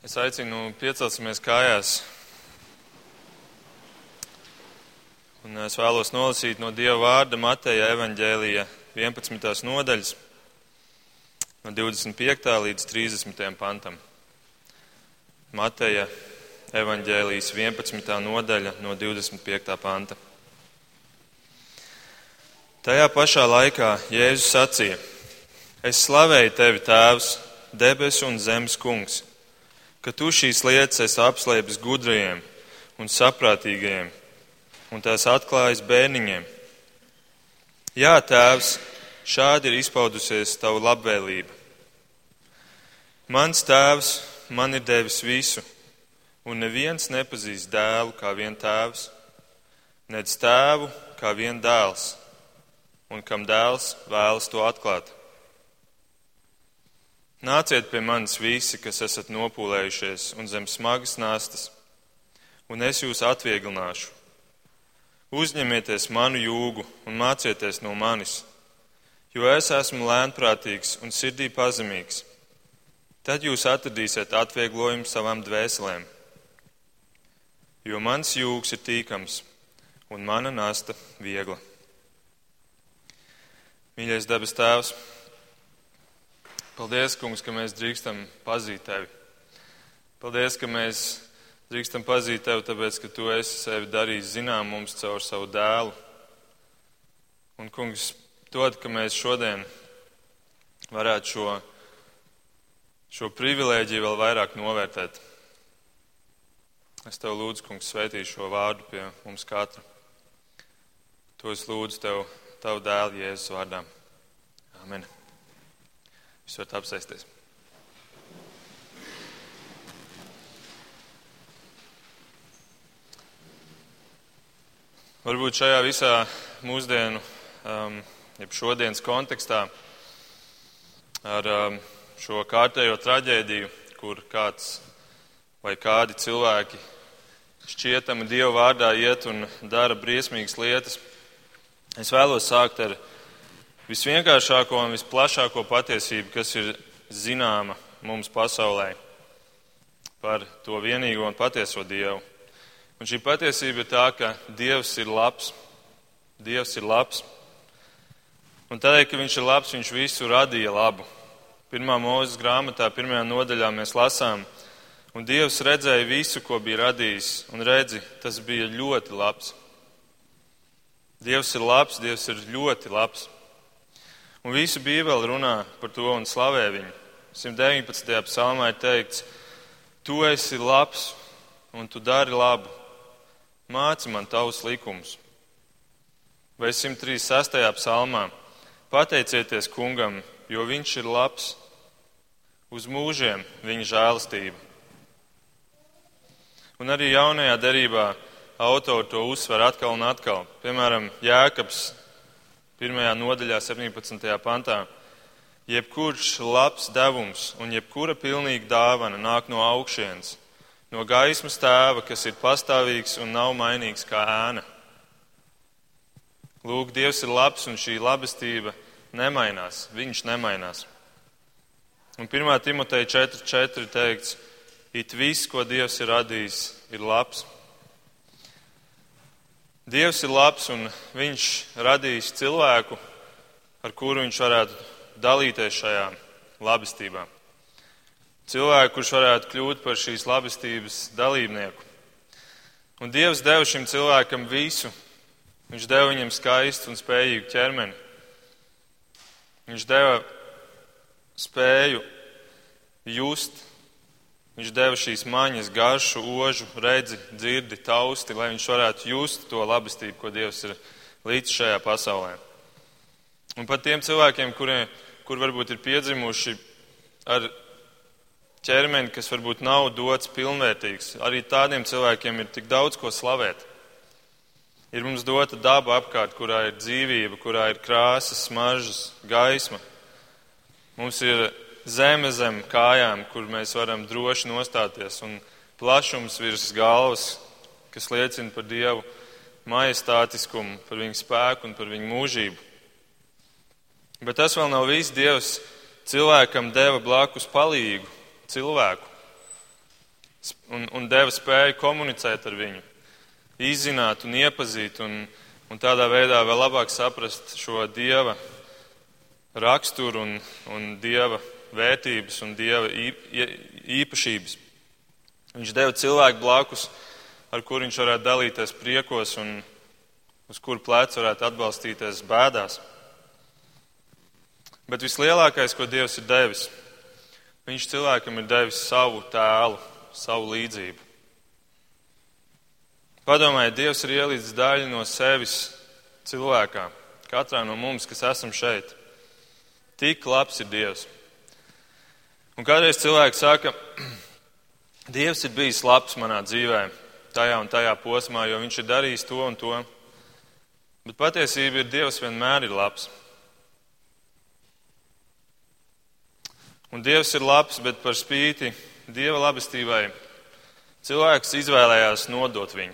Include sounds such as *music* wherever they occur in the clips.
Es aicinu piecelsimies kājās. Un es vēlos nolasīt no Dieva vārda Mateja evaņģēlija 11. nodaļas, no 25. līdz 30. pantam. Mateja evaņģēlijas 11. nodaļa no 25. panta. Tajā pašā laikā Jēzus sacīja: Es slavēju tevi, Tēvs, debesu un zemes kungs ka tu šīs lietas esi apslēpis gudrajiem un saprātīgajiem, un tās atklājis bērniņiem. Jā, tēvs, šādi ir izpaudusies tava labvēlība. Mans tēvs man ir devis visu, un neviens nepazīst dēlu kā vien tēvs, nedz tēvu kā vien dēls, un kam dēls vēlas to atklāt. Nāciet pie manis visi, kas esat nopūlējušies un zem smagas nastas, un es jūs atvieglināšu. Uzņemieties manu jūgu un mācieties no manis, jo es esmu lēnprātīgs un sirdī pazemīgs. Tad jūs atradīsiet atvieglojumu savām dvēselēm, jo mans jūgs ir tīkams un mana nasta viegla. Mīļais dabas tēvs! Paldies, kungs, ka mēs drīkstam pazīt tevi. Paldies, ka mēs drīkstam pazīt tevi, tāpēc, ka tu esi sevi darījis zinām mums caur savu dēlu. Un, kungs, dod, ka mēs šodien varētu šo, šo privilēģiju vēl vairāk novērtēt. Es tev lūdzu, kungs, svētīšu šo vārdu pie mums katra. To es lūdzu tev, tavu dēlu Jēzus vārdā. Amen. Jūs varat apsēsties. Varbūt šajā visā mūsdienu, um, jeb šodienas kontekstā ar um, šo kārtējo traģēdiju, kur kāds vai kādi cilvēki šķietami Dieva vārdā iet un dara briesmīgas lietas, es vēlos sākt ar visvienkāršāko un visplašāko patiesību, kas ir zināma mums pasaulē par to vienīgo un patieso Dievu. Un šī patiesība ir tā, ka Dievs ir labs. Dievs ir labs. Un tādēļ, ka Viņš ir labs, Viņš visu radīja labu. Pirmā mūzes grāmatā, pirmajā nodaļā mēs lasām, un Dievs redzēja visu, ko bija radījis, un redzi, tas bija ļoti labs. Dievs ir labs, Dievs ir ļoti labs. Un visu Bībeli runā par to un slavē viņu. 119. psalmā ir teikts, Tu esi labs un tu dari labu. Māci man tavus likumus. Vai 136. psalmā pateicieties kungam, jo viņš ir labs, uz mūžiem viņa žēlastība. Un arī jaunajā derībā autori to uzsver atkal un atkal. Piemēram, Jēkabs pirmajā nodaļā, 17. pantā. Jebkurš labs devums un jebkura pilnīga dāvana nāk no augšienes, no gaismas tēva, kas ir pastāvīgs un nav mainīgs kā ēna. Lūk, Dievs ir labs un šī labestība nemainās, viņš nemainās. Un 1. Timoteja 4.4 teikts, it viss, ko Dievs ir radījis, ir labs. Dievs ir labs un viņš radījis cilvēku, ar kuru viņš varētu dalīties šajā labestībā. Cilvēku, kurš varētu kļūt par šīs labestības dalībnieku. Un Dievs deva šim cilvēkam visu. Viņš deva viņam skaistu un spējīgu ķermeni. Viņš deva spēju just Viņš deva šīs maņas, garšu, ožu, redzi, dzirdi, tausti, lai viņš varētu just to labestību, ko Dievs ir līdz šajā pasaulē. Un pat tiem cilvēkiem, kuriem, kur varbūt ir piedzimuši ar ķermeni, kas varbūt nav dots pilnvērtīgs, arī tādiem cilvēkiem ir tik daudz ko slavēt. Ir mums dota daba apkārt, kurā ir dzīvība, kurā ir krāsas, smaržas, gaisma. Mums ir zeme zem kājām, kur mēs varam droši nostāties, un plašums virs galvas, kas liecina par Dievu majestātiskumu, par viņu spēku un par viņu mūžību. Bet tas vēl nav viss. Dievs cilvēkam deva blakus palīgu cilvēku. un, un deva spēju komunicēt ar viņu, izzināt un iepazīt, un, un tādā veidā vēl labāk saprast šo dieva raksturu un, un dieva vērtības un dieva īpašības. Viņš deva cilvēku blakus, ar kur viņš varētu dalīties priekos un uz kuru plecu varētu atbalstīties bēdās. Bet vislielākais, ko Dievs ir devis, Viņš cilvēkam ir devis savu tēlu, savu līdzību. Padomājiet, Dievs ir ielīdzis daļu no sevis cilvēkā, katrā no mums, kas esam šeit. Tik labs ir Dievs. Un kādreiz cilvēks saka, *clears throat* Dievs ir bijis labs manā dzīvē, tajā un tajā posmā, jo viņš ir darījis to un to. Bet patiesība ir, Dievs vienmēr ir labs. Un Dievs ir labs, bet par spīti Dieva labestībai cilvēks izvēlējās nodot viņu.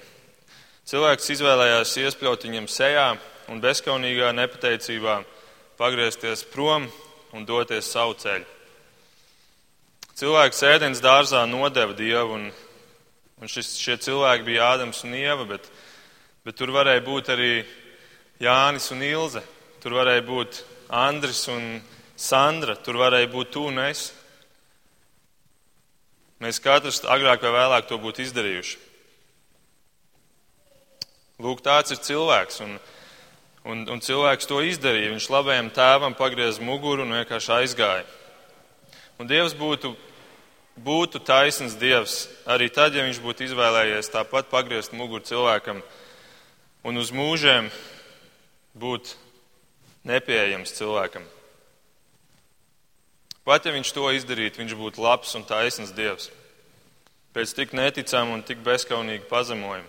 Cilvēks izvēlējās iespļaut viņam sejā un bezskaunīgā nepateicībā pagriezties prom un doties savu ceļu. Cilvēks ēdienas dārzā nodeva Dievu, un, un šis, šie cilvēki bija Ādams un Ieva, bet, bet tur varēja būt arī Jānis un Ilze, tur varēja būt Andris un Sandra, tur varēja būt tu un es. Mēs katrs agrāk vai vēlāk to būtu izdarījuši. Lūk, tāds ir cilvēks, un, un, un cilvēks to izdarīja. Viņš labajam tēvam pagriez muguru un vienkārši aizgāja. Un Dievs būtu, būtu taisns Dievs arī tad, ja viņš būtu izvēlējies tāpat pagriezt muguru cilvēkam un uz mūžiem būt nepieejams cilvēkam. Pat ja viņš to izdarītu, viņš būtu labs un taisns Dievs. Pēc tik neticām un tik bezskaunīga pazemojuma.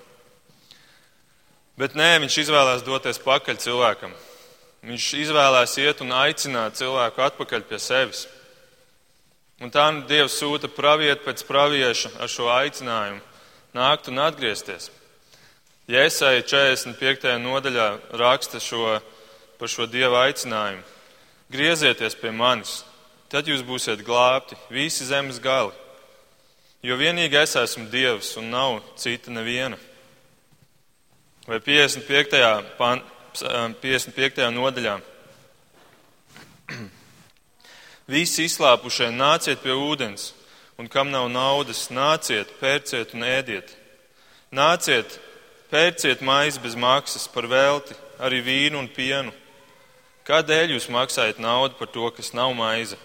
Bet nē, viņš izvēlās doties pakaļ cilvēkam. Viņš izvēlās iet un aicināt cilvēku atpakaļ pie sevis. Un tā nu Dievs sūta praviet pēc pravieša ar šo aicinājumu nākt un atgriezties. Jēsai 45. nodaļā raksta šo, par šo Dieva aicinājumu. Griezieties pie manis, tad jūs būsiet glābti, visi zemes gali. Jo vienīgi es esmu Dievs un nav cita neviena. Vai 55. Pan, 55. nodaļā. *clears throat* Visi izslāpušie nāciet pie ūdens, un kam nav naudas, nāciet, pērciet un ēdiet. Nāciet, pērciet maizi bez maksas par velti, arī vīnu un pienu. Kādēļ jūs maksājat naudu par to, kas nav maize?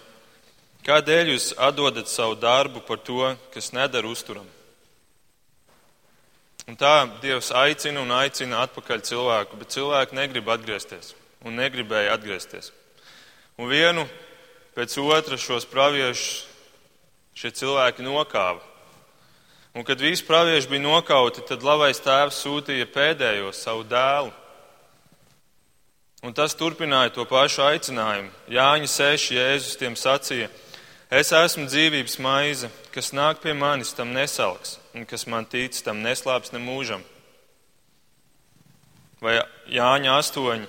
Kādēļ jūs atdodat savu darbu par to, kas nedara uzturam? Un tā Dievs aicina un aicina atpakaļ cilvēku, bet cilvēki negrib atgriezties un negribēja atgriezties. Un vienu pēc otra šos praviešus šie cilvēki nokāva. Un kad visi pravieši bija nokauti, tad labais tēvs sūtīja pēdējo savu dēlu. Un tas turpināja to pašu aicinājumu. Jāņa seši Jēzus tiem sacīja, Es esmu dzīvības maize, kas nāk pie manis, tam nesalks, un kas man tic, tam neslāps ne mūžam. Vai Jāņa 8.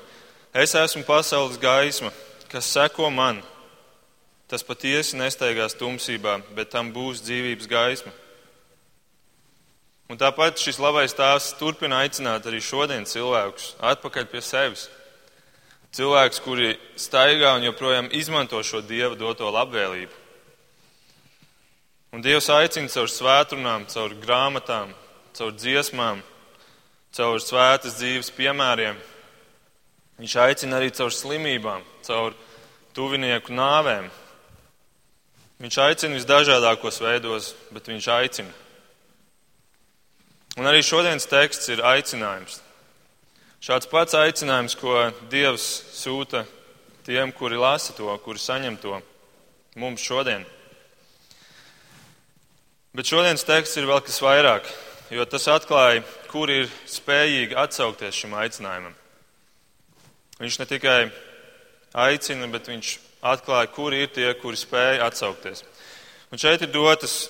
Es esmu pasaules gaisma, kas seko man. Tas patiesi nesteigās tumsībā, bet tam būs dzīvības gaisma. Un tāpat šis labais tēvs turpina aicināt arī šodien cilvēkus atpakaļ pie sevis. Cilvēks, kuri staigā un joprojām izmanto šo Dieva doto labvēlību. Un Dievs aicina caur svētdienām, caur grāmatām, caur dziesmām, caur svētas dzīves piemēriem. Viņš aicina arī caur slimībām, caur tuvinieku nāvēm. Viņš aicina visdažādākos veidos, bet viņš aicina. Un arī šodienas teksts ir aicinājums. Šāds pats aicinājums, ko Dievs sūta tiem, kuri lasa to, kuri saņem to mums šodien. Bet šodienas teksts ir vēl kas vairāk, jo tas atklāja, kur ir spējīgi atsaukties šim aicinājumam. Viņš ne tikai aicina, bet viņš atklāja, kuri ir tie, kuri spēja atsaukties. Un šeit ir dotas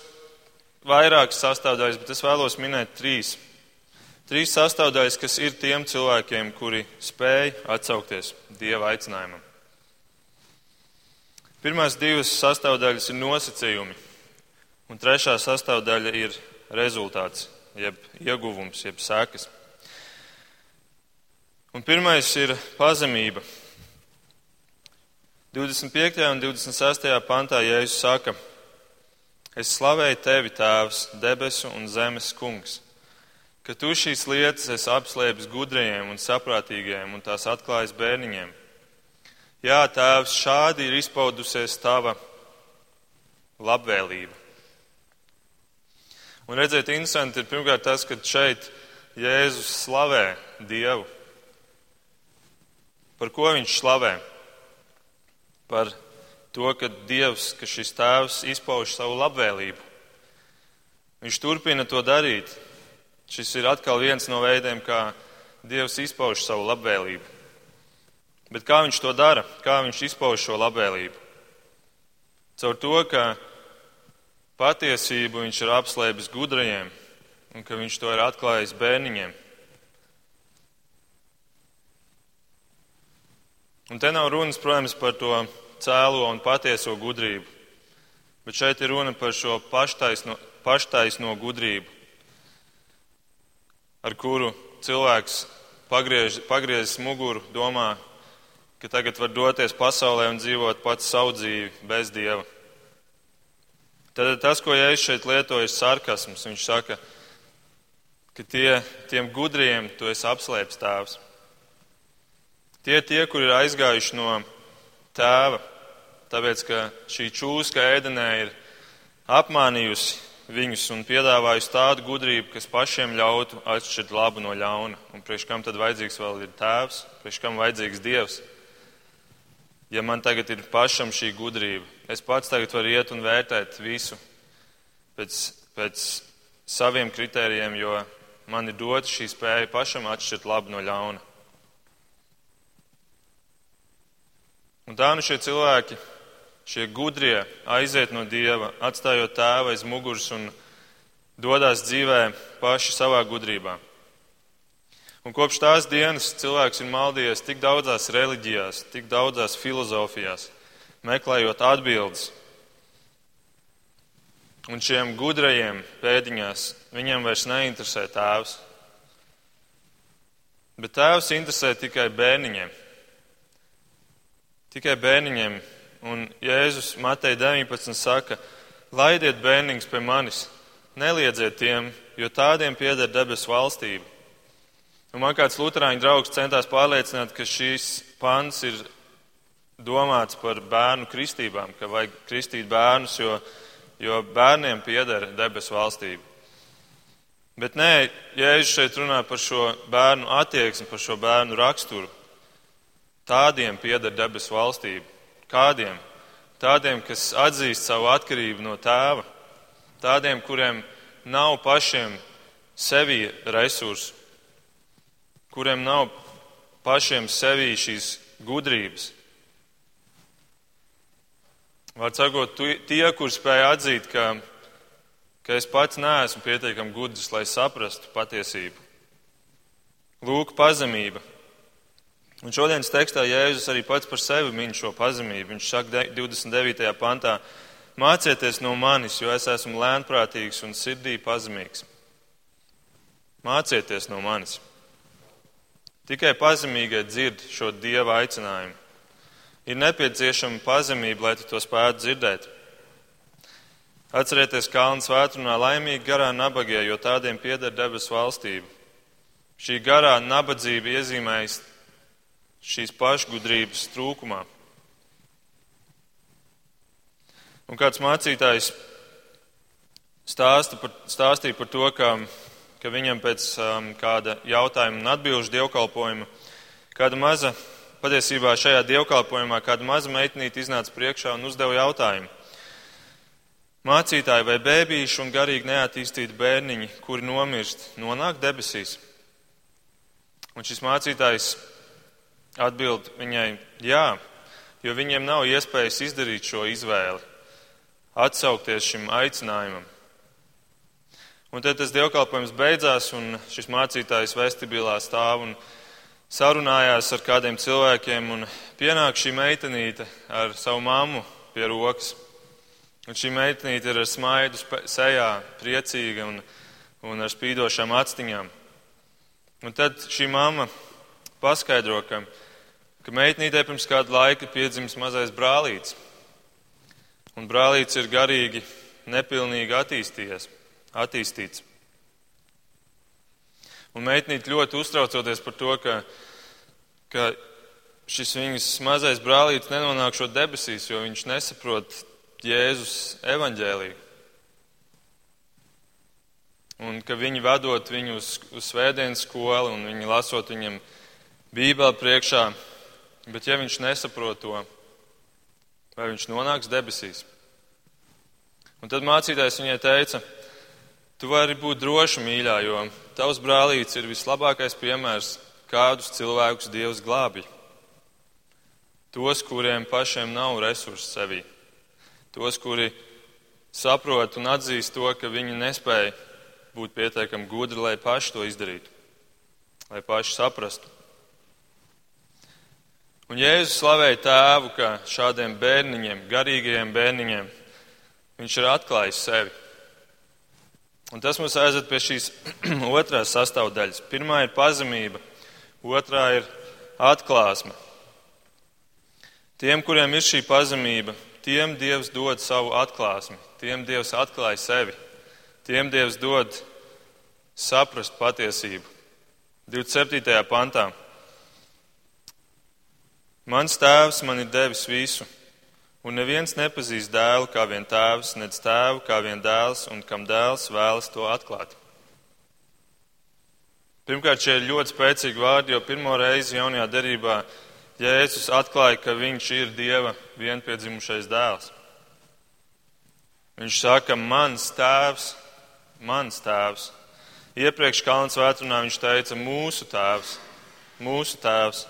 vairākas sastāvdaļas, bet es vēlos minēt trīs. Trīs sastāvdaļas, kas ir tiem cilvēkiem, kuri spēj atsaukties Dieva aicinājumam. Pirmās divas sastāvdaļas ir nosacījumi. Un trešā sastāvdaļa ir rezultāts, jeb ieguvums, jeb sekas. Un pirmais ir pazemība. 25. un 26. pantā Jēzus saka, Es slavēju tevi, Tēvs, debesu un zemes kungs, ka tu šīs lietas esi apslēpis gudrajiem un saprātīgiem un tās atklājis bērniņiem. Jā, Tēvs, šādi ir izpaudusies tava labvēlība. Un redzēt, interesanti ir pirmkārt tas, ka šeit Jēzus slavē Dievu. Par ko viņš slavē? Par to, ka Dievs, ka šis tēvs izpauž savu labvēlību. Viņš turpina to darīt. Šis ir atkal viens no veidiem, kā Dievs izpauž savu labvēlību. Bet kā viņš to dara? Kā viņš izpauž šo labvēlību? Caur to, ka patiesību viņš ir apslēpis gudrajiem un ka viņš to ir atklājis bērniņiem. Un te nav runas, protams, par to cēlo un patieso gudrību, bet šeit ir runa par šo paštaisno, paštaisno gudrību, ar kuru cilvēks pagriež, pagriezis muguru, domā, ka tagad var doties pasaulē un dzīvot pats savu dzīvi bez dieva. Tad tas, ko Jēzus šeit lieto, ir sarkasms. Viņš saka, ka tie, tiem gudriem tu esi apslēpts tēvs. Tie tie, kur ir aizgājuši no tēva, tāpēc ka šī čūska ēdenē ir apmānījusi viņus un piedāvājusi tādu gudrību, kas pašiem ļautu atšķirt labu no ļauna. Un priekš kam tad vajadzīgs vēl ir tēvs, priekš kam vajadzīgs dievs? Ja man tagad ir pašam šī gudrība, es pats tagad varu iet un vērtēt visu pēc, pēc saviem kritērijiem, jo man ir dota šī spēja pašam atšķirt labu no ļauna. Un tā nu šie cilvēki, šie gudrie, aiziet no dieva, atstājot tēvu aiz muguras un dodas dzīvē paši savā gudrībā. Un kopš tās dienas cilvēks ir maldījies tik daudzās reliģijās, tik daudzās filozofijās, meklējot atbildes. Un šiem gudrajiem pēdiņās viņiem vairs neinteresē tēvs. Bet tēvs interesē tikai bērniņiem tikai bērniņiem. Un Jēzus Matei 19 saka, laidiet bērniņus pie manis, neliedziet tiem, jo tādiem pieder debesu valstība. Un man kāds luterāņu draugs centās pārliecināt, ka šīs pants ir domāts par bērnu kristībām, ka vajag kristīt bērnus, jo, jo bērniem pieder debesu valstība. Bet nē, Jēzus šeit runā par šo bērnu attieksmi, par šo bērnu raksturu. Tādiem pieder debesu valstība. Kādiem? Tādiem, kas atzīst savu atkarību no tēva. Tādiem, kuriem nav pašiem sevi resursu, kuriem nav pašiem sevi šīs gudrības. Var sakot, tie, kur spēj atzīt, ka, ka es pats neesmu pietiekami gudrs, lai saprastu patiesību. Lūk, pazemība. Un šodienas tekstā Jēzus arī pats par sevi min šo pazemību. Viņš saka 29. pantā, mācieties no manis, jo es esmu lēnprātīgs un sirdī pazemīgs. Mācieties no manis. Tikai pazemīgie dzird šo dieva aicinājumu. Ir nepieciešama pazemība, lai tu to spētu dzirdēt. Atcerieties Kalnu svētrunā laimīgi garā nabagie, jo tādiem pieder debesu valstība. Šī garā nabadzība iezīmējas šīs pašgudrības trūkumā. Un kāds mācītājs stāsta par, stāstīja par to, ka, ka viņam pēc um, kāda jautājuma un atbilžu dievkalpojuma kāda maza, patiesībā šajā dievkalpojumā kāda maza meitnīte iznāca priekšā un uzdeva jautājumu. Mācītāji vai bēbīši un garīgi neattīstīti bērniņi, kuri nomirst, nonāk debesīs? Un šis mācītājs Atbild viņai, jā, jo viņiem nav iespējas izdarīt šo izvēli, atsaukties šim aicinājumam. Un tad tas dievkalpojums beidzās, un šis mācītājs vestibilā stāv un sarunājās ar kādiem cilvēkiem, un pienāk šī meitenīte ar savu mammu pie rokas. Un šī meitenīte ir ar smaidu sejā, priecīga un, un ar spīdošām actiņām. Un tad šī mamma paskaidro, ka, ka meitnītē pirms kāda laika piedzimis mazais brālīts. Un brālīts ir garīgi nepilnīgi attīstījies, attīstīts. Un meitnīte ļoti uztraucoties par to, ka, ka šis viņas mazais brālītis nenonāk šo debesīs, jo viņš nesaprot Jēzus evaņģēlīju. Un ka viņi vadot viņu uz, uz svētdienas skolu un viņi lasot viņam bībeli priekšā, bet ja viņš nesaprot to, vai viņš nonāks debesīs. Un tad mācītājs viņai teica, tu vari būt droša, mīļā, jo tavs brālītis ir vislabākais piemērs, kādus cilvēkus Dievs glābi. Tos, kuriem pašiem nav resursu sevī tos, kuri saprot un atzīst to, ka viņi nespēja būt pietiekami gudri, lai paši to izdarītu, lai paši saprastu. Un Jēzus slavēja tēvu, ka šādiem bērniņiem, garīgajiem bērniņiem, viņš ir atklājis sevi. Un tas mums aizved pie šīs *clears throat* otrās sastāvdaļas. Pirmā ir pazemība, otrā ir atklāsme. Tiem, kuriem ir šī pazemība, tiem Dievs dod savu atklāsmi, tiem Dievs atklāja sevi, tiem Dievs dod saprast patiesību. 27. pantā. Mans tēvs man ir devis visu, un neviens nepazīst dēlu kā vien tēvs, nec tēvu kā vien dēls, un kam dēls vēlas to atklāt. Pirmkārt, šie ir ļoti spēcīgi vārdi, jo pirmo reizi jaunajā derībā Jēzus atklāja, ka viņš ir Dieva vienpiedzimušais dēls. Viņš saka, mans tēvs, mans tēvs. Iepriekš Kalns vētrunā viņš teica, mūsu tēvs, mūsu tēvs.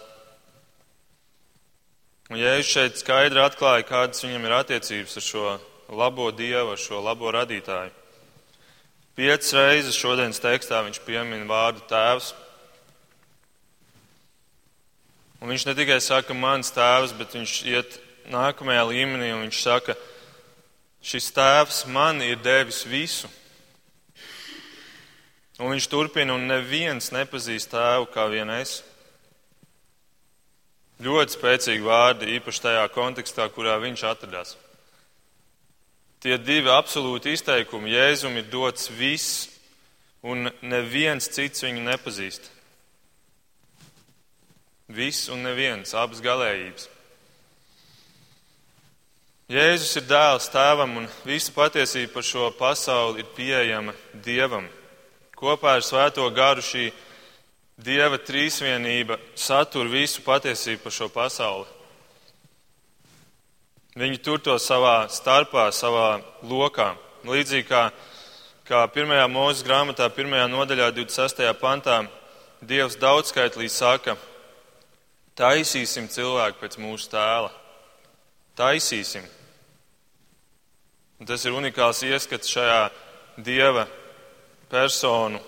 Un Jēzus šeit skaidri atklāja, kādas viņam ir attiecības ar šo labo Dievu, ar šo labo radītāju. Piecas reizes šodienas tekstā viņš piemin vārdu tēvs. Un viņš ne tikai saka, mans tēvs, bet viņš iet nākamajā līmenī un viņš saka, šis tēvs man ir devis visu. Un viņš turpina, un neviens nepazīst tēvu kā vien es. Ļoti spēcīgi vārdi, īpaši tajā kontekstā, kurā viņš atradās. Tie divi absolūti izteikumi Jēzum ir dots viss, un neviens cits viņu nepazīst. Viss un neviens, abas galējības. Jēzus ir dēls tēvam, un visa patiesība par šo pasauli ir pieejama Dievam. Kopā ar Svēto garu šī Dieva trīsvienība satur visu patiesību par šo pasauli. Viņi tur to savā starpā, savā lokā. Līdzīgi kā, kā pirmajā mūža grāmatā, pirmajā nodaļā, 26. pantā, Dievs daudzskaitlī saka, Taisīsim cilvēku pēc mūsu tēla. Taisīsim. Un tas ir unikāls ieskats šajā dieva personu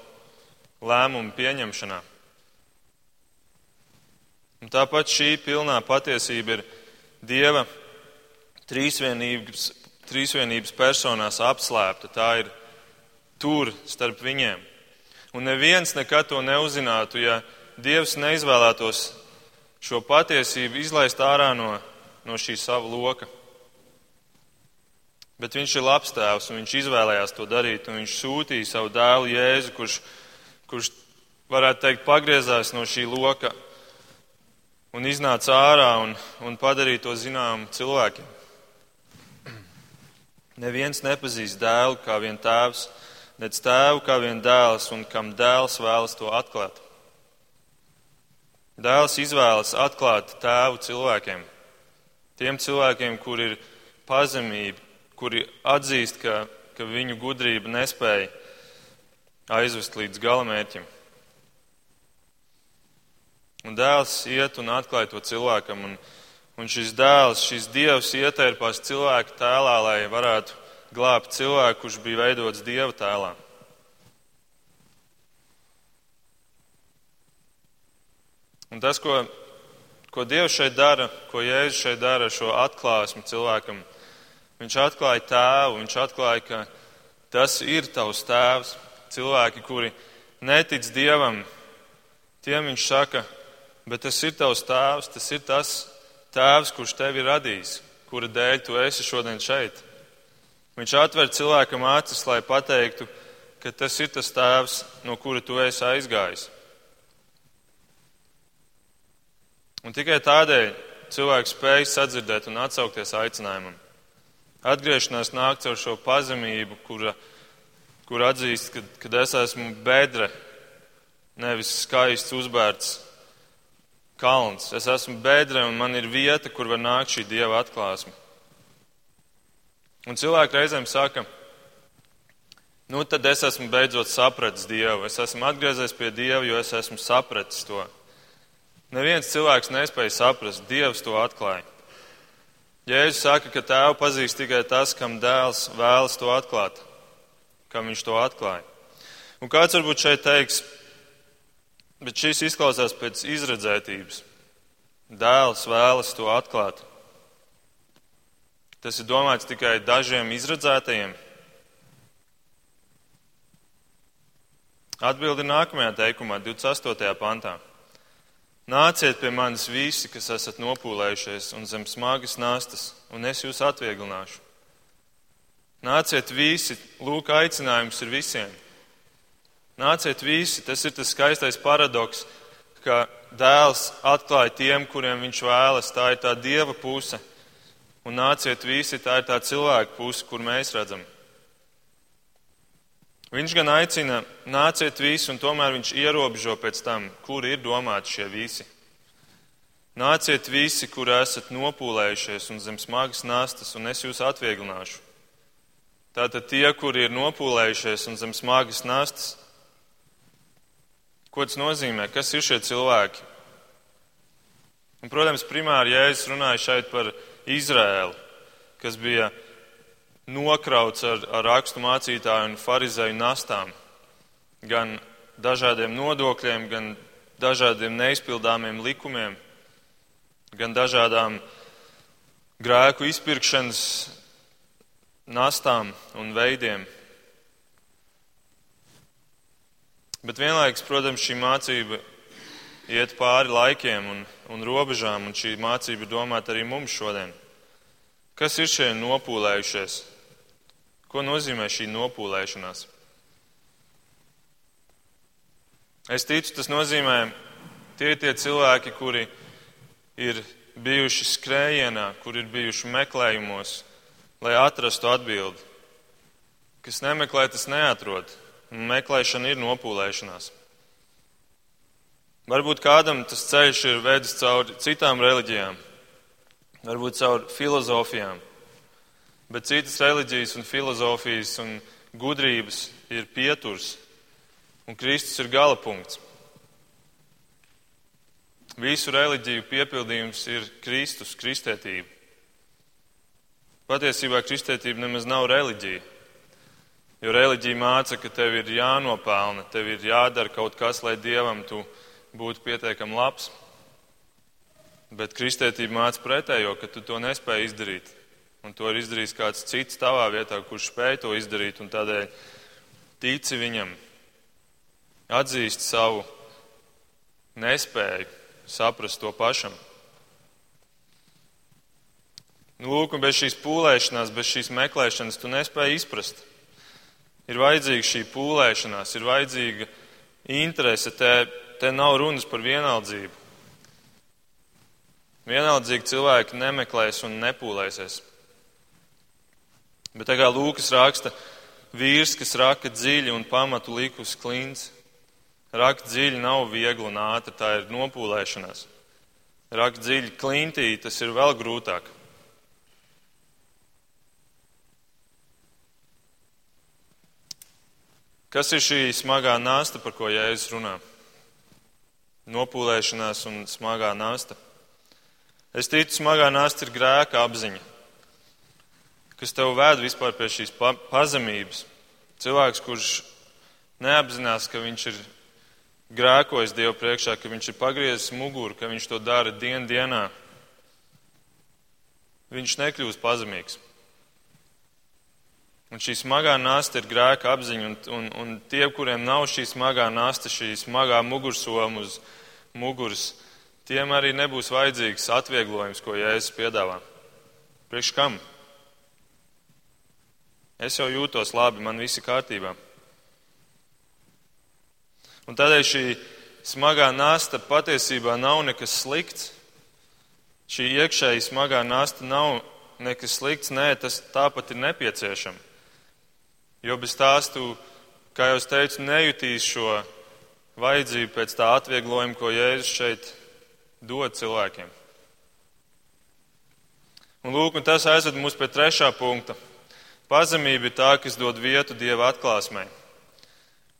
lēmumu pieņemšanā. Un tāpat šī pilnā patiesība ir dieva trīsvienības, trīsvienības personās apslēpta. Tā ir tur starp viņiem. Un neviens nekad to neuzzinātu, ja Dievs neizvēlētos šo patiesību izlaist ārā no, no šī sava loka. Bet viņš ir labs tēvs, un viņš izvēlējās to darīt, un viņš sūtīja savu dēlu Jēzu, kurš, kurš varētu teikt, pagriezās no šī loka un iznāca ārā un, un padarīja to zināmu cilvēkiem. Neviens nepazīst dēlu kā vien tēvs, nec tēvu kā vien dēls, un kam dēls vēlas to atklāt. Dēls izvēlas atklāt tēvu cilvēkiem, tiem cilvēkiem, kur ir pazemība, kuri atzīst, ka, ka viņu gudrība nespēja aizvest līdz galamērķim. Un dēls iet un atklāja to cilvēkam, un, un šis dēls, šis dievs ietērpās cilvēku tēlā, lai varētu glābt cilvēku, kurš bija veidots dieva tēlā. Un tas, ko, ko Dievs šeit dara, ko Jēzus šeit dara ar šo atklāsmi cilvēkam, Viņš atklāja tēvu, viņš atklāja, ka tas ir tavs tēvs. Cilvēki, kuri netic dievam, tiem viņš saka, bet tas ir tavs tēvs, tas ir tas tēvs, kurš tevi ir radījis, kura dēļ tu esi šodien šeit. Viņš atver cilvēkam acis, lai pateiktu, ka tas ir tas tēvs, no kura tu esi aizgājis. Un tikai tādēļ cilvēks spēj sadzirdēt un atsaukties aicinājumam. Atgriešanās nāk caur šo pazemību, kura, kur atzīst, ka, kad es esmu bedre, nevis skaists uzbērts kalns. Es esmu bedre un man ir vieta, kur var nākt šī dieva atklāsme. Un cilvēki reizēm saka, nu tad es esmu beidzot sapratis dievu, es esmu atgriezies pie dieva, jo es esmu sapratis to. Neviens cilvēks nespēja saprast, dievs to atklāja. Jēzus saka, ka tēvu pazīst tikai tas, kam dēls vēlas to atklāt, kam viņš to atklāja. Un kāds varbūt šeit teiks, bet šis izklausās pēc izredzētības. Dēls vēlas to atklāt. Tas ir domāts tikai dažiem izredzētajiem. Atbildi nākamajā teikumā, 28. pantā. Nāciet pie manis visi, kas esat nopūlējušies un zem smagas nastas, un es jūs atvieglināšu. Nāciet visi, lūk, aicinājums ir visiem. Nāciet visi, tas ir tas skaistais paradoks, ka dēls atklāja tiem, kuriem viņš vēlas. Tā ir tā dieva puse. Un nāciet visi, tā ir tā cilvēka puse, kur mēs redzam. Viņš gan aicina, nāciet visi, un tomēr viņš ierobežo pēc tam, kur ir domāti šie visi. Nāciet visi, kur esat nopūlējušies un zem smagas nastas, un es jūs atvieglināšu. Tātad tie, kuri ir nopūlējušies un zem smagas nastas, ko tas nozīmē? Kas ir šie cilvēki? Un, protams, primāri Jēzus runāja šeit par Izrēlu, kas bija nokrauts ar, ar rakstu mācītāju un farizēju nastām, gan dažādiem nodokļiem, gan dažādiem neizpildāmiem likumiem, gan dažādām grēku izpirkšanas nastām un veidiem. Bet vienlaikus, protams, šī mācība iet pāri laikiem un, un robežām, un šī mācība ir domāta arī mums šodien. Kas ir šie nopūlējušies? Ko nozīmē šī nopūlēšanās? Es ticu, tas nozīmē tie tie cilvēki, kuri ir bijuši skrējienā, kuri ir bijuši meklējumos, lai atrastu atbildi. Kas nemeklē, tas neatrod. Meklēšana ir nopūlēšanās. Varbūt kādam tas ceļš ir vedis cauri citām reliģijām, varbūt caur filozofijām, Bet citas reliģijas un filozofijas un gudrības ir pieturs, un Kristus ir gala punkts. Visu reliģiju piepildījums ir Kristus, kristētība. Patiesībā kristētība nemaz nav reliģija. Jo reliģija māca, ka tev ir jānopelna, tev ir jādara kaut kas, lai dievam tu būtu pietiekami labs. Bet kristētība māca pretējo, ka tu to nespēji izdarīt un to ir izdarījis kāds cits tavā vietā, kurš spēj to izdarīt, un tādēļ tici viņam, atzīst savu nespēju saprast to pašam. Nu, lūk, un bez šīs pūlēšanās, bez šīs meklēšanas tu nespēji izprast. Ir vajadzīga šī pūlēšanās, ir vajadzīga interese. Te, te nav runas par vienaldzību. Vienaldzīgi cilvēki nemeklēs un nepūlēsies. Bet kā Lūkas raksta, vīrs, kas raka dziļi un pamatu likus klints, rakt dziļi nav viegli un ātri, tā ir nopūlēšanās. Rakt dziļi klintī, tas ir vēl grūtāk. Kas ir šī smagā nasta, par ko Jēzus runā? Nopūlēšanās un smagā nasta. Es ticu, smagā nasta ir grēka apziņa kas tev vēd vispār pie šīs pa pazemības. Cilvēks, kurš neapzinās, ka viņš ir grēkojis Dievu priekšā, ka viņš ir pagriezis muguru, ka viņš to dara dien dienā, viņš nekļūst pazemīgs. Un šī smagā nasta ir grēka apziņa, un, un, un tie, kuriem nav šī smagā nasta, šī smagā mugursoma uz muguras, tiem arī nebūs vajadzīgs atvieglojums, ko Jēzus piedāvā. Priekš kam? Es jau jūtos labi, man viss ir kārtībā. Un tādēļ šī smagā nasta patiesībā nav nekas slikts. Šī iekšēji smagā nasta nav nekas slikts, nē, tas tāpat ir nepieciešams. Jo bez tās tu, kā jau es teicu, nejutīs šo vajadzību pēc tā atvieglojuma, ko Jēzus šeit dod cilvēkiem. Un lūk, un tas aizved mūs pie trešā punkta. Pazemība ir tā, kas dod vietu Dieva atklāsmai.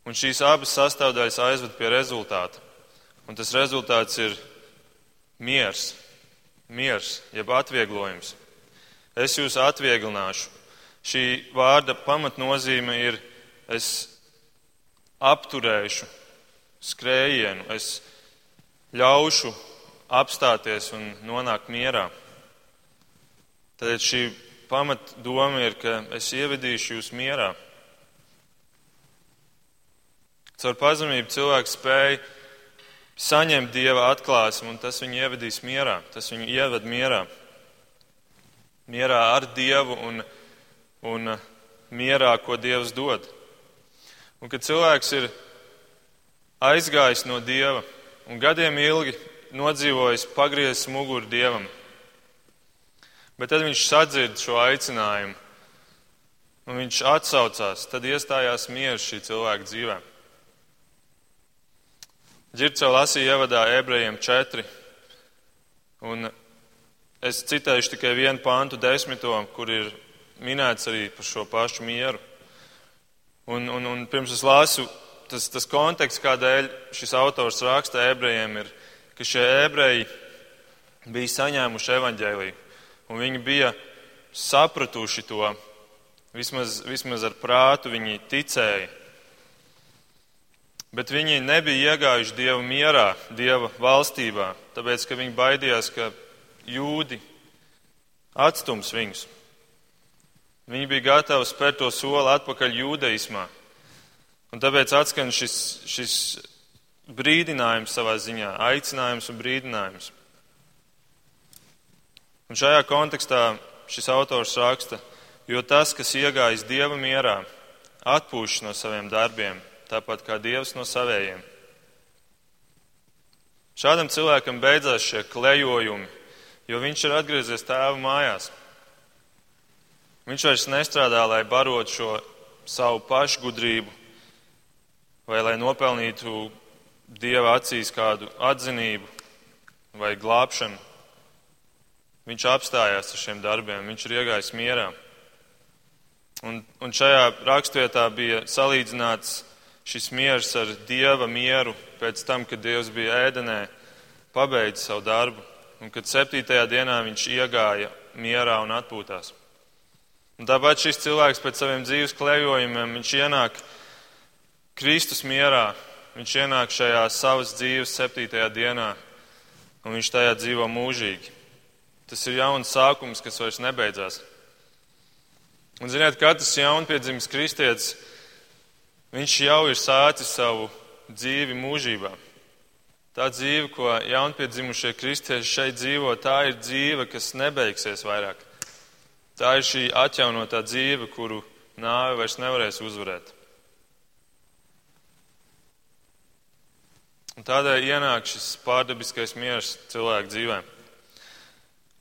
Un šīs abas sastāvdaļas aizved pie rezultāta. Un tas rezultāts ir miers, miers, jeb atvieglojums. Es jūs atvieglināšu, Šī vārda pamatnozīme ir es apturēšu skrējienu, es ļaušu apstāties un nonākt mierā. Tad šī pamatdoma ir, ka es ievedīšu jūs mierā. Caur pazemību cilvēks spēja saņemt dieva atklāsmu, un tas viņu ievedīs mierā. Tas viņu ieved mierā. Mierā ar dievu un dievu un uh, mierā, ko Dievs dod. Un kad cilvēks ir aizgājis no Dieva un gadiem ilgi nodzīvojis, pagriezis muguru Dievam, bet tad viņš sadzird šo aicinājumu un viņš atsaucās, tad iestājās miers šī cilvēka dzīvē. Girts jau lasīja ievadā ebrejiem četri, un es citēšu tikai vienu pāntu desmito, kur ir minēts arī par šo pašu mieru. Un, un, un pirms es lasu, tas, tas konteksts, kādēļ šis autors raksta ebrejiem, ir, ka šie ebreji bija saņēmuši evaņģēliju, un viņi bija sapratuši to, vismaz, vismaz ar prātu viņi ticēja. Bet viņi nebija iegājuši Dieva mierā, Dieva valstībā, tāpēc, ka viņi baidījās, ka jūdi atstums viņus. Viņi bija gatavi spērt to soli atpakaļ jūdeismā. Un tāpēc atskan šis, šis brīdinājums savā ziņā, aicinājums un brīdinājums. Un šajā kontekstā šis autors raksta, jo tas, kas iegājis dieva mierā, atpūšas no saviem darbiem, tāpat kā dievs no savējiem. Šādam cilvēkam beidzās šie klejojumi, jo viņš ir atgriezies tēva mājās. Viņš vairs nestrādā, lai barotu šo savu pašgudrību vai lai nopelnītu Dieva acīs kādu atzinību vai glābšanu. Viņš apstājās ar šiem darbiem, viņš ir iegājis mierā. Un, un šajā rakstvietā bija salīdzināts šis miers ar dieva mieru pēc tam, kad Dievs bija ēdenē, pabeidza savu darbu, un kad septītajā dienā viņš iegāja mierā un atpūtās. Un tāpat šis cilvēks pēc saviem dzīves klejojumiem, viņš ienāk Kristus mierā, viņš ienāk šajā savas dzīves septītajā dienā, un viņš tajā dzīvo mūžīgi. Tas ir jauns sākums, kas vairs nebeidzās. Un, ziniet, katrs jaunpiedzimis kristietis, viņš jau ir sācis savu dzīvi mūžībā. Tā dzīve, ko jaunpiedzimušie kristieši šeit dzīvo, tā ir dzīve, kas nebeigsies vairāk. Tā ir šī atjaunotā dzīve, kuru nāve vairs nevarēs uzvarēt. Un tādēļ ienāk šis pārdabiskais miers cilvēku dzīvē.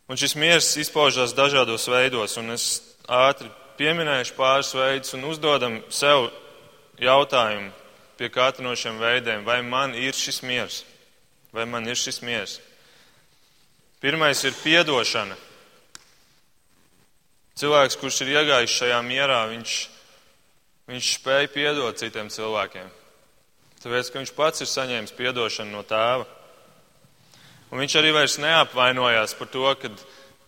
Un šis miers izpaužās dažādos veidos, un es ātri pieminēšu pāris veidus un uzdodam sev jautājumu pie katra no šiem veidiem, vai man ir šis miers, vai man ir šis miers. Pirmais ir piedošana. Cilvēks, kurš ir iegājis šajā mierā, viņš, viņš spēja piedot citiem cilvēkiem. Tāpēc, ka viņš pats ir saņēmis piedošanu no tēva. Un viņš arī vairs neapvainojās par to, ka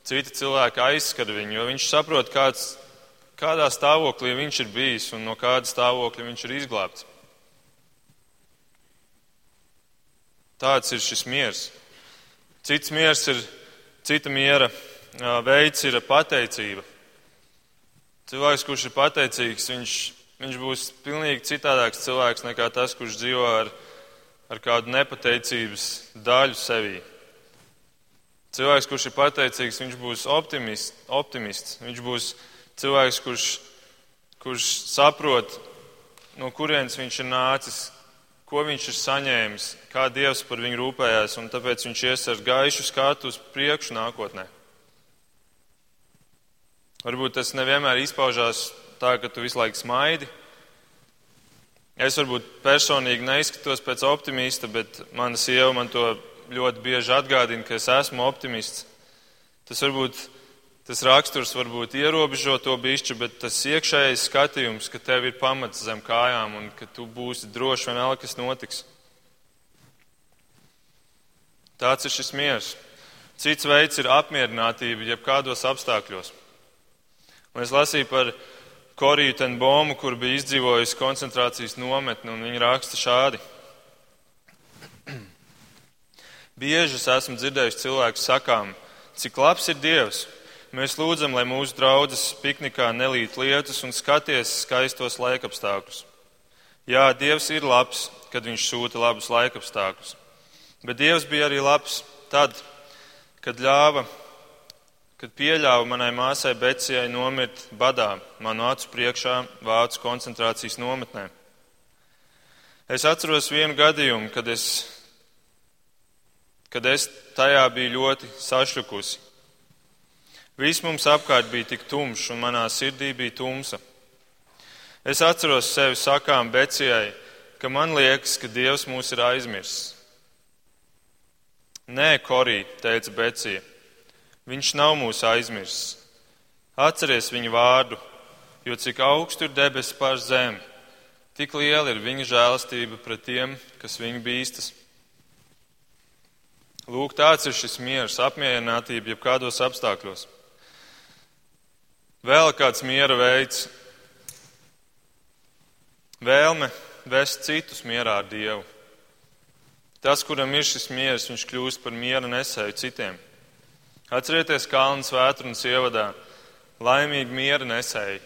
citi cilvēki aizskar viņu, jo viņš saprot, kāds, kādā stāvoklī viņš ir bijis un no kāda stāvokļa viņš ir izglābts. Tāds ir šis miers. Cits miers ir, cita miera veids ir pateicība. Cilvēks, kurš ir pateicīgs, viņš, viņš būs pilnīgi citādāks cilvēks nekā tas, kurš dzīvo ar, ar kādu nepateicības daļu sevī. Cilvēks, kurš ir pateicīgs, viņš būs optimists, optimists. viņš būs cilvēks, kurš, kurš saprot, no kurienes viņš ir nācis, ko viņš ir saņēmis, kā Dievs par viņu rūpējās, un tāpēc viņš ies ar gaišu skatu uz priekšu nākotnē. Varbūt tas nevienmēr izpaužās tā, ka tu visu laiku smaidi. Es varbūt personīgi neizskatos pēc optimista, bet mana sieva man to ļoti bieži atgādina, ka es esmu optimists. Tas varbūt Tas raksturs varbūt ierobežo to bišķi, bet tas iekšējais skatījums, ka tev ir pamats zem kājām un ka tu būsi droši vienalga, kas notiks. Tāds ir šis miers. Cits veids ir apmierinātība jebkādos apstākļos. Un es lasīju par Koriju Tenbomu, kur bija izdzīvojusi koncentrācijas nometni, un viņa raksta šādi. *clears throat* Bieži es esmu dzirdējusi cilvēku sakām, cik labs ir Dievs, Mēs lūdzam, lai mūsu draudzes piknikā nelīt lietus un skaties skaistos laikapstākļus. Jā, Dievs ir labs, kad Viņš sūta labus laikapstākļus. Bet Dievs bija arī labs tad, kad ļāva, kad pieļāva manai māsai Becijai nomirt badā manu acu priekšā Vācu koncentrācijas nometnē. Es atceros vienu gadījumu, kad es, kad es tajā biju ļoti sašukusi. Viss mums apkārt bija tik tumšs, un manā sirdī bija tumsa. Es atceros sevi sakām Becijai, ka man liekas, ka Dievs mūs ir aizmirsis. Nē, Korī, teica Becija, viņš nav mūs aizmirsis. Atceries viņa vārdu, jo cik augstu ir debesis pār zemi, tik liela ir viņa žēlastība pret tiem, kas viņu bīstas. Lūk, tāds ir šis miers, apmierinātība jebkādos apstākļos. Vēl kāds miera veids - vēlme vest citus mierā ar Dievu. Tas, kuram ir šis miers, viņš kļūst par miera nesēju citiem. Atcerieties Kalnas vētrunas ievadā - laimīgi miera nesēji.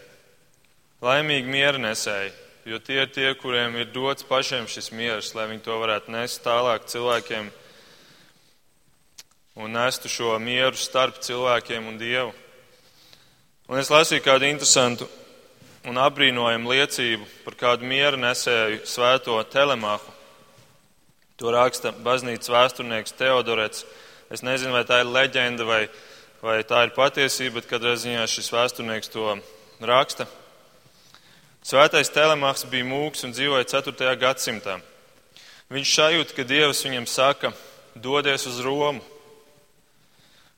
Laimīgi miera nesēji, jo tie ir tie, kuriem ir dots pašiem šis miers, lai viņi to varētu nest tālāk cilvēkiem un nestu šo mieru starp cilvēkiem un Dievu. Un es lasīju kādu interesantu un apbrīnojamu liecību par kādu miera nesēju svēto telemāhu. To raksta baznīcas vēsturnieks Teodorets. Es nezinu, vai tā ir leģenda vai, vai tā ir patiesība, bet katrā ziņā šis vēsturnieks to raksta. Svētais telemāhs bija mūks un dzīvoja 4. gadsimtā. Viņš sajūt, ka Dievs viņam saka, dodies uz Romu.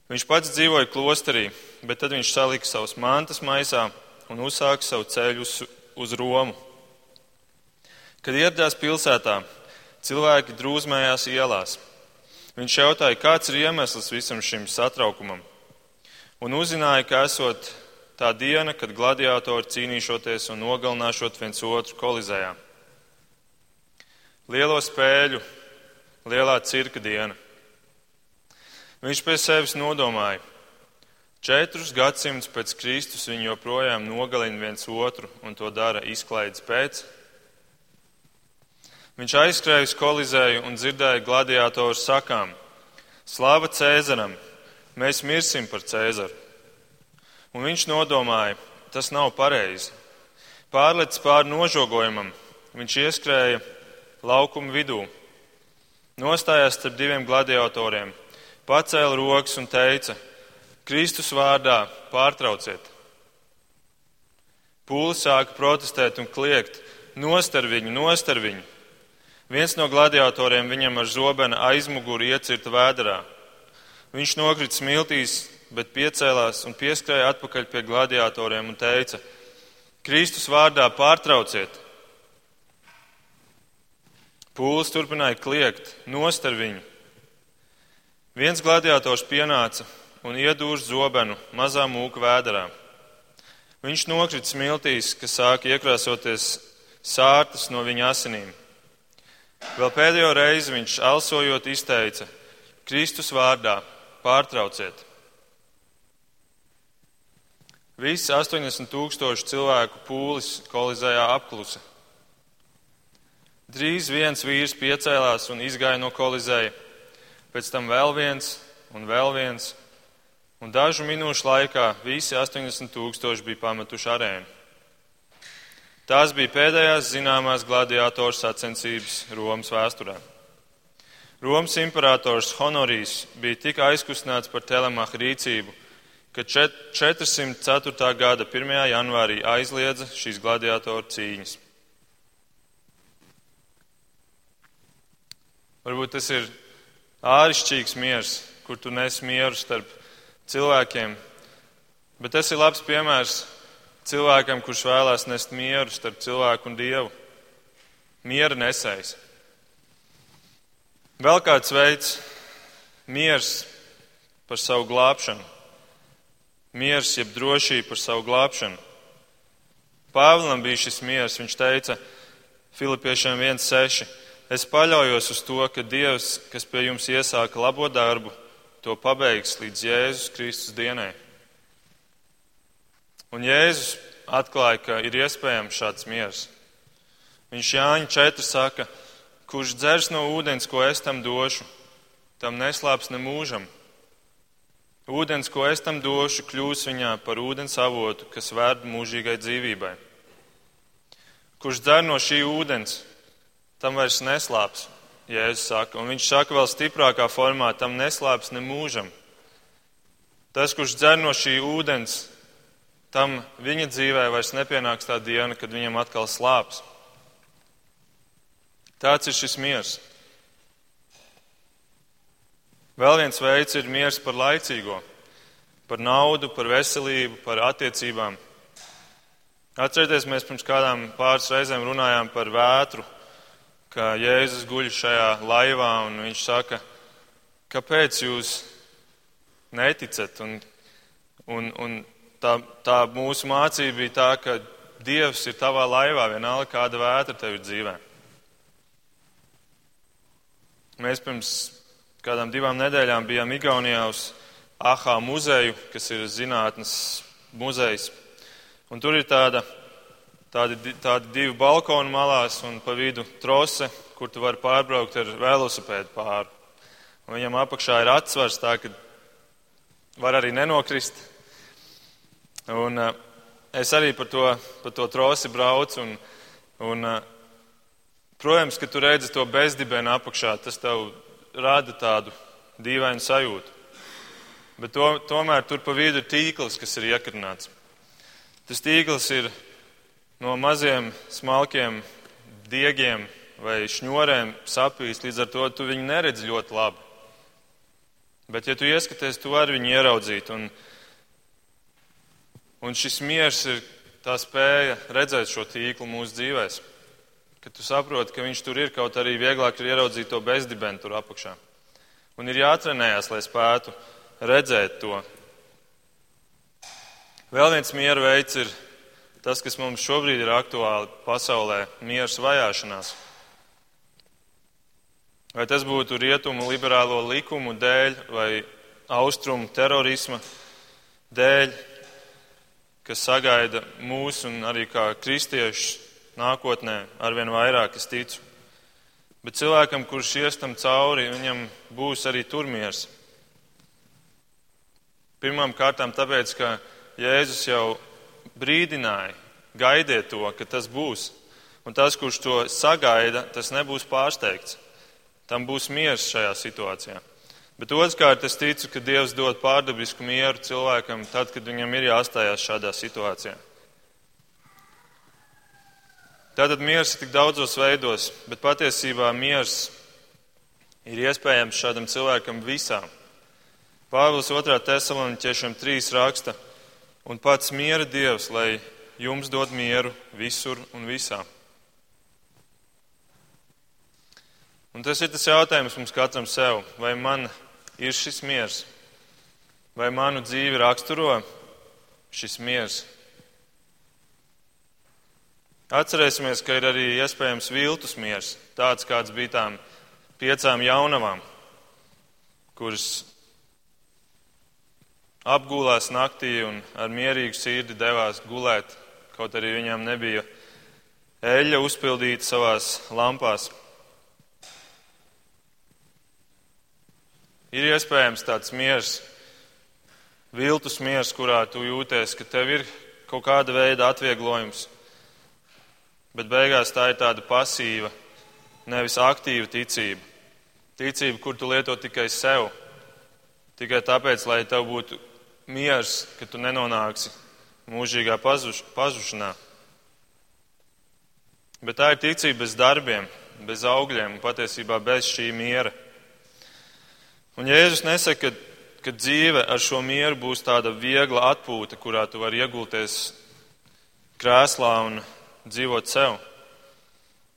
Viņš pats dzīvoja klosterī, bet tad viņš salika savus mantas maisā un uzsāka savu ceļu uz, uz Romu. Kad ieradās pilsētā, cilvēki drūzmējās ielās. Viņš jautāja, kāds ir iemesls visam šim satraukumam, un uzzināja, ka esot tā diena, kad gladiatori cīnīšoties un nogalināšot viens otru kolizējā. Lielo spēļu, lielā cirka diena. Viņš pie sevis nodomāja, Četrus gadsimtus pēc Kristus viņi joprojām nogalina viens otru un to dara izklaides pēc. Viņš aizskrēja uz kolizēju un dzirdēja gladiātoru sakām: Slava Cēzaram! Mēs mirsim par Cēzaru! Un viņš nodomāja, tas nav pareizi. Pārlecis pāri nožogojumam, viņš ieskrēja laukuma vidū, nostājās starp diviem gladiatoriem, pacēla rokas un teica: Kristus vārdā pārtrauciet. Pūlis sāka protestēt un kliegt: Nostar viņu, nostar viņu! Viens no gladiatoriem viņam ar zobenu aizmuguri iecirta vēderā. Viņš nokrita smiltīs, bet piecēlās un pieskrēja atpakaļ pie gladiatoriem un teica: Kristus vārdā pārtrauciet! Pūlis turpināja kliegt: Nostar viņu! Viens gladiators pienāca un iedūrs zobenu mazā mūka vēderā. Viņš nokrita smiltīs, kas sāka iekrāsoties sārtas no viņa asinīm. Vēl pēdējo reizi viņš alsojot izteica: Kristus vārdā pārtrauciet! Visi 80 tūkstoši cilvēku pūlis kolizējā apklusa. Drīz viens vīrs piecēlās un izgāja no kolizēja, pēc tam vēl viens un vēl viens, un dažu minūšu laikā visi 80 tūkstoši bija pametuši arēnu. Tās bija pēdējās zināmās gladiātoru sacensības Romas vēsturē. Romas imperators Honorijs bija tik aizkustināts par telemaha rīcību, ka 404. gada 1. janvārī aizliedza šīs gladiātoru cīņas. Varbūt tas ir āršķirīgs miers, kur tu nes mieru starp cilvēkiem, bet tas ir labs piemērs cilvēkam, kurš vēlās nest mieru starp cilvēku un dievu. Miera nesējs. Vēl kāds veids - miers par savu glābšanu. Miers, jeb drošība par savu glābšanu. Pāvēlam bija šis miers. Viņš teica Filipiešiem 1,6. Es paļaujos uz to, ka Dievs, kas pie jums iesāka labo darbu, to pabeigs līdz Jēzus Kristus dienai. Un Jēzus atklāja, ka ir iespējams šāds miers. Viņš Jāņa 4 saka, kurš dzers no ūdens, ko es tam došu, tam neslāps ne mūžam. Ūdens, ko es tam došu, kļūs viņā par ūdens avotu, kas vērt mūžīgai dzīvībai. Kurš dzer no šī ūdens, tam vairs neslāps, Jēzus saka. Un viņš saka vēl stiprākā formā, tam neslāps ne mūžam. Tas, kurš dzer no šī ūdens, tam viņa dzīvē vairs nepienāks tā diena, kad viņam atkal slāps. Tāds ir šis miers. Vēl viens veids ir miers par laicīgo, par naudu, par veselību, par attiecībām. Atcerieties, mēs pirms kādām pāris reizēm runājām par vētru, ka Jēzus guļ šajā laivā un viņš saka, kāpēc jūs neticat un, un, un tā, tā mūsu mācība bija tā, ka Dievs ir tavā laivā, vienalga kāda vētra tev ir dzīvē. Mēs pirms kādām divām nedēļām bijām Igaunijā uz AHA muzeju, kas ir zinātnes muzejs. Un tur ir tāda, tādi, tādi divi balkoni malās un pa vidu trose, kur tu vari pārbraukt ar velosipēdu pāri. Un viņam apakšā ir atsvars tā, ka var arī nenokrist. Un, uh, es arī par to, par to trosi braucu. Un, un, uh, protams, ka tu redzi to bezdibenu apakšā, tas tev rada tādu dīvainu sajūtu. Bet to, tomēr tur pa vidu ir tīkls, kas ir iekarnāts. Tas tīkls ir no maziem, smalkiem diegiem vai šņurēm sapīs, līdz ar to tu viņu neredzi ļoti labi. Bet, ja tu ieskaties, tu vari viņu ieraudzīt. Un, Un šis miers ir tā spēja redzēt šo tīklu mūsu dzīvēm. Kad tu saproti, ka viņš tur ir, kaut arī vieglāk ir ieraudzīt to bezdibenu tur apakšā. Un ir jātrenējas, lai spētu redzēt to. Vēl viens miera veids ir tas, kas mums šobrīd ir aktuāli pasaulē - miers vajāšanās. Vai tas būtu rietumu liberālo likumu dēļ vai austrumu terorisma dēļ, kas sagaida mūs un arī kā kristiešus nākotnē arvien vairāk, es ticu. Bet cilvēkam, kurš ies tam cauri, viņam būs arī turmiers. Pirmām kārtām tāpēc, ka Jēzus jau brīdināja, gaidiet to, ka tas būs. Un tas, kurš to sagaida, tas nebūs pārsteigts. Tam būs miers šajā situācijā. Bet otrkārt, es ticu, ka Dievs dod pārdabisku mieru cilvēkam tad, kad viņam ir jāstājās šādā situācijā. Tātad miers ir tik daudzos veidos, bet patiesībā miers ir iespējams šādam cilvēkam visām. Pāvils 2. tesaloniķiešiem 3 raksta, un pats miera Dievs, lai jums dod mieru visur un visā. Un tas ir tas jautājums mums katram sev, vai man ir šis miers? Vai manu dzīvi raksturo šis miers? Atcerēsimies, ka ir arī iespējams viltus miers, tāds kāds bija tām piecām jaunavām, kuras, apgulās naktī un ar mierīgu sirdi devās gulēt, kaut arī viņām nebija eļļa uzpildīta savās lampās. Ir iespējams tāds miers, viltus miers, kurā tu jūties, ka tev ir kaut kāda veida atvieglojums, bet beigās tā ir tāda pasīva, nevis aktīva ticība. Ticība, kur tu lieto tikai sev, tikai tāpēc, lai tev būtu miers, ka tu nenonāksi mūžīgā pazuš, pazušanā. Bet tā ir ticība bez darbiem, bez augļiem un patiesībā bez šī miera. Un Jēzus nesaka, ka, ka dzīve ar šo mieru būs tāda viegla atpūta, kurā tu vari iegulties krēslā un dzīvot sev.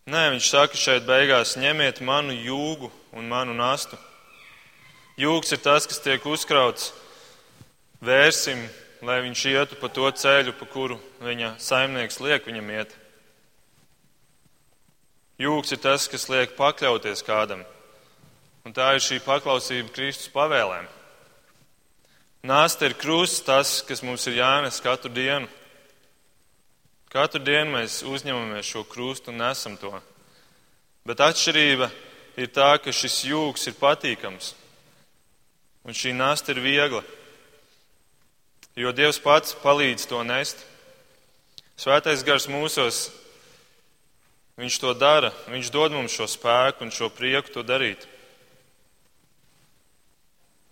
Nē, viņš saka šeit beigās, ņemiet manu jūgu un manu nastu. Jūgs ir tas, kas tiek uzkrauts, vērsim, lai viņš ietu pa to ceļu, pa kuru viņa saimnieks liek viņam iet. Jūgs ir tas, kas liek pakļauties kādam. Un tā ir šī paklausība Kristus pavēlēm. Nāsta ir krusts, tas, kas mums ir jānes katru dienu. Katru dienu mēs uzņemamies šo krustu un nesam to. Bet atšķirība ir tā, ka šis jūgs ir patīkams un šī nasta ir viegla, jo Dievs pats palīdz to nest. Svētais gars mūsos, viņš to dara, viņš dod mums šo spēku un šo prieku to darīt.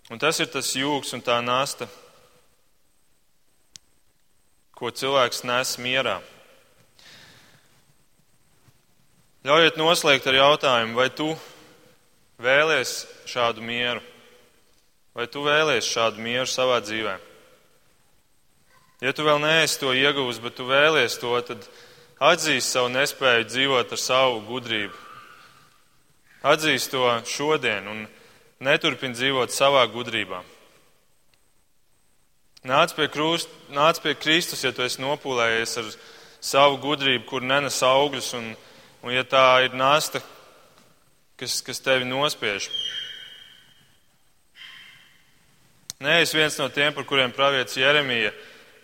Un tas ir tas jūgs un tā nasta, ko cilvēks nes mierā. Ļaujiet noslēgt ar jautājumu, vai tu vēlies šādu mieru? Vai tu vēlies šādu mieru savā dzīvē? Ja tu vēl neesi to ieguvis, bet tu vēlies to, tad atzīst savu nespēju dzīvot ar savu gudrību. Atzīst to šodien un neturpin dzīvot savā gudrībā. Nāc pie, krust, nāc pie Kristus, ja tu esi nopūlējies ar savu gudrību, kur nenes augļus, un, un ja tā ir nasta, kas, kas tevi nospiež. Nē, es viens no tiem, par kuriem pravietis Jeremija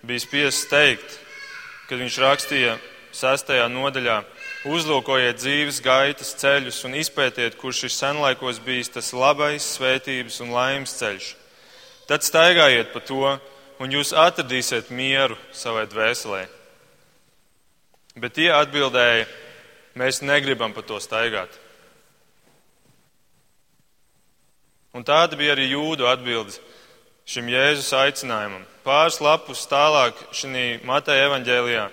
bija spiests teikt, kad viņš rakstīja sestajā nodaļā. Uzlūkojiet dzīves gaitas ceļus un izpētiet, kurš ir senlaikos bijis tas labais, svētības un laimes ceļš. Tad staigājiet pa to, un jūs atradīsiet mieru savai dvēselē. Bet tie atbildēja, mēs negribam pa to staigāt. Un tāda bija arī jūdu atbilde šim Jēzus aicinājumam. Pāris lapus tālāk šī Mateja evaņģēlijā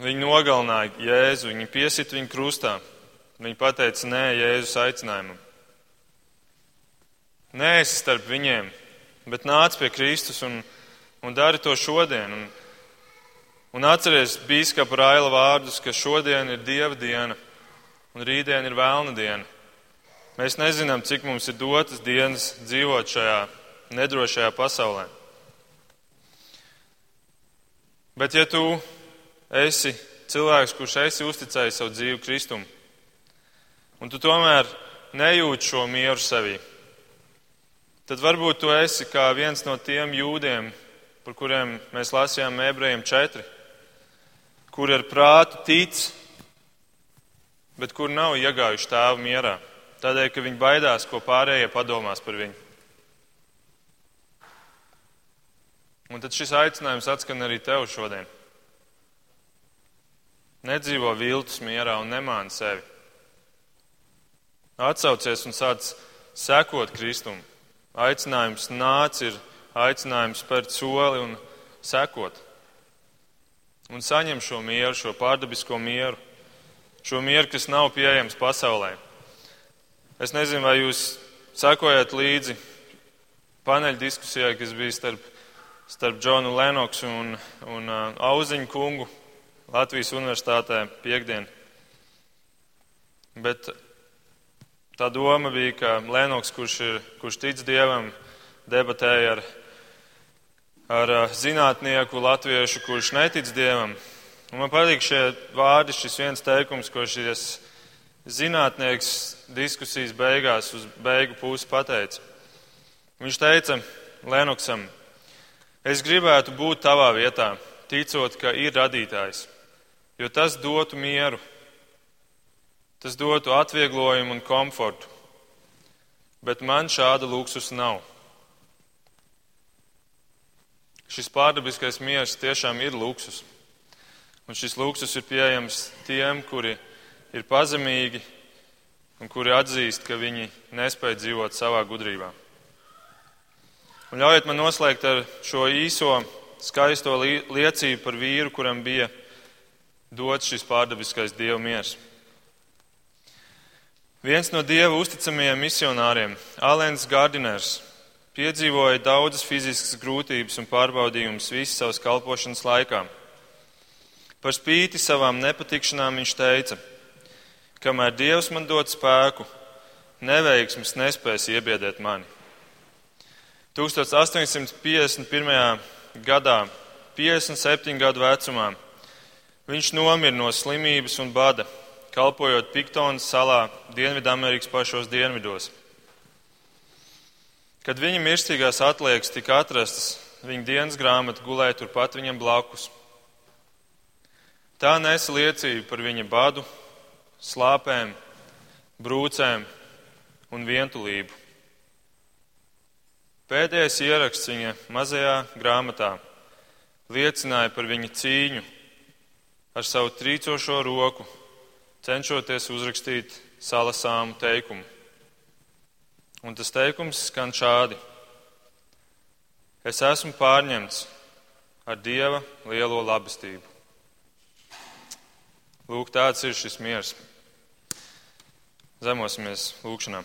Viņi nogalināja Jēzu, viņi piesita viņu krustā. Viņi pateica nē Jēzus aicinājumam. Nē, esi starp viņiem, bet nāc pie Kristus un, un dari to šodien. Un, un atceries bīskapa Raila vārdus, ka šodien ir Dieva diena un rītdien ir vēlna diena. Mēs nezinām, cik mums ir dotas dienas dzīvot šajā nedrošajā pasaulē. Bet ja tu esi cilvēks, kurš esi uzticējis savu dzīvi Kristum, un tu tomēr nejūti šo mieru sevī, tad varbūt tu esi kā viens no tiem jūdiem, par kuriem mēs lasījām ebrejiem četri, kur ar prātu tic, bet kur nav iegājuši tēvu mierā, tādēļ, ka viņi baidās, ko pārējie padomās par viņu. Un tad šis aicinājums atskan arī tev šodien. Nedzīvo viltus mierā un nemāni sevi. Atsaucies un sāc sekot Kristum. Aicinājums nāc ir aicinājums spērt soli un sekot. Un saņem šo mieru, šo pārdabisko mieru, šo mieru, kas nav pieejams pasaulē. Es nezinu, vai jūs sekojat līdzi paneļa diskusijai, kas bija starp, starp Džonu Lenoksu un, un uh, Auziņu kungu Latvijas universitātē piekdien. Bet tā doma bija, ka Lēnoks, kurš, ir, kurš tic Dievam, debatēja ar, ar zinātnieku latviešu, kurš netic Dievam. Un man patīk šie vārdi, šis viens teikums, ko šis zinātnieks diskusijas beigās uz beigu pusi pateica. Viņš teica, Lenoksam: Es gribētu būt tavā vietā, ticot, ka ir radītājs, jo tas dotu mieru, tas dotu atvieglojumu un komfortu. Bet man šāda luksus nav. Šis pārdabiskais miers tiešām ir luksus. Un šis luksus ir pieejams tiem, kuri ir pazemīgi un kuri atzīst, ka viņi nespēja dzīvot savā gudrībā. Un ļaujiet man noslēgt ar šo īso, skaisto liecību par vīru, kuram bija dots šis pārdabiskais dievu miers. Viens no dieva uzticamajiem misionāriem, Alens Gardiners, piedzīvoja daudzas fiziskas grūtības un pārbaudījumus visas savas kalpošanas laikā. Par spīti savām nepatikšanām viņš teica, kamēr Dievs man dod spēku, neveiksmes nespēs iebiedēt mani. 1851. gadā, 57 gadu vecumā, viņš nomira no slimības un bada, kalpojot Piktonas salā Dienvidamerikas pašos dienvidos. Kad viņa mirstīgās atliekas tika atrastas, viņa dienas grāmata gulēja turpat viņam blakus. Tā nesa liecību par viņa badu, slāpēm, brūcēm un vientulību. Pēdējais ieraksts viņa mazajā grāmatā liecināja par viņa cīņu ar savu trīcošo roku, cenšoties uzrakstīt salasāmu teikumu. Un tas teikums skan šādi: Es esmu pārņemts ar Dieva lielo labestību. Lūk, tāds ir šis miers. Zemosimies lūkšanā.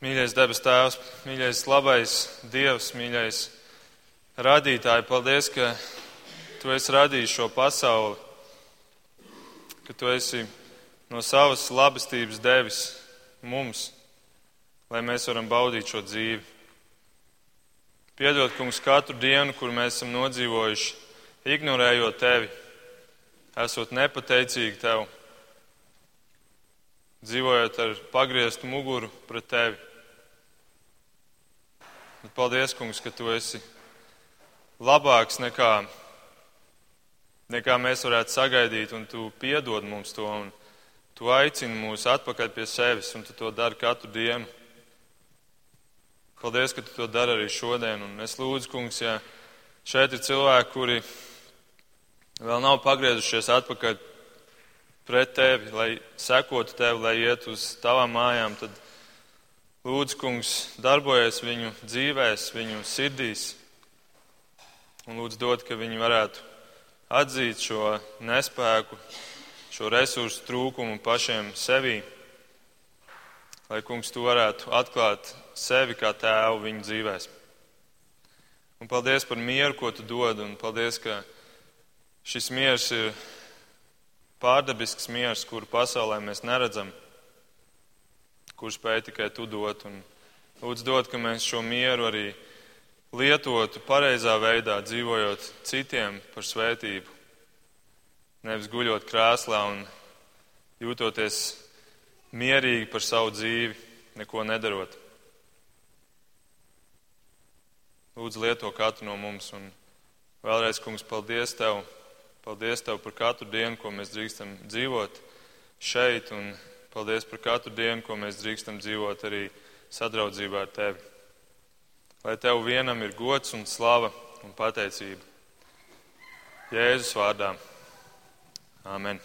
Mīļais debes Tēvs, mīļais labais Dievs, mīļais radītāji, paldies, ka Tu esi radījis šo pasauli ka tu esi no savas labestības devis mums, lai mēs varam baudīt šo dzīvi. Piedod, kungs, katru dienu, kur mēs esam nodzīvojuši, ignorējot tevi, esot nepateicīgi tev, dzīvojot ar pagrieztu muguru pret tevi. Bet paldies, kungs, ka tu esi labāks nekā nekā mēs varētu sagaidīt, un tu piedod mums to, un tu aicini mūs atpakaļ pie sevis, un tu to dari katru dienu. Paldies, ka tu to dari arī šodien, un es lūdzu, kungs, ja šeit ir cilvēki, kuri vēl nav pagriezušies atpakaļ pret tevi, lai sekotu tevi, lai iet uz tavām mājām, tad lūdzu, kungs, darbojies viņu dzīvēs, viņu sirdīs, un lūdzu dod, ka viņi varētu atzīt šo nespēku, šo resursu trūkumu pašiem sevī, lai kungs tu varētu atklāt sevi kā tēvu viņu dzīvēs. Un paldies par mieru, ko tu dod, un paldies, ka šis miers ir pārdabisks miers, kuru pasaulē mēs neredzam, kurš spēj tikai tu dot. Un lūdzu dot, ka mēs šo mieru arī lietotu pareizā veidā, dzīvojot citiem par svētību. Nevis guļot krēslā un jūtoties mierīgi par savu dzīvi, neko nedarot. Lūdzu, lieto katru no mums. Un vēlreiz, kungs, paldies Tev. Paldies Tev par katru dienu, ko mēs drīkstam dzīvot šeit. Un paldies par katru dienu, ko mēs drīkstam dzīvot arī sadraudzībā ar Tevi lai tev vienam ir gods un slava un pateicība. Jēzus vārdā. Āmen.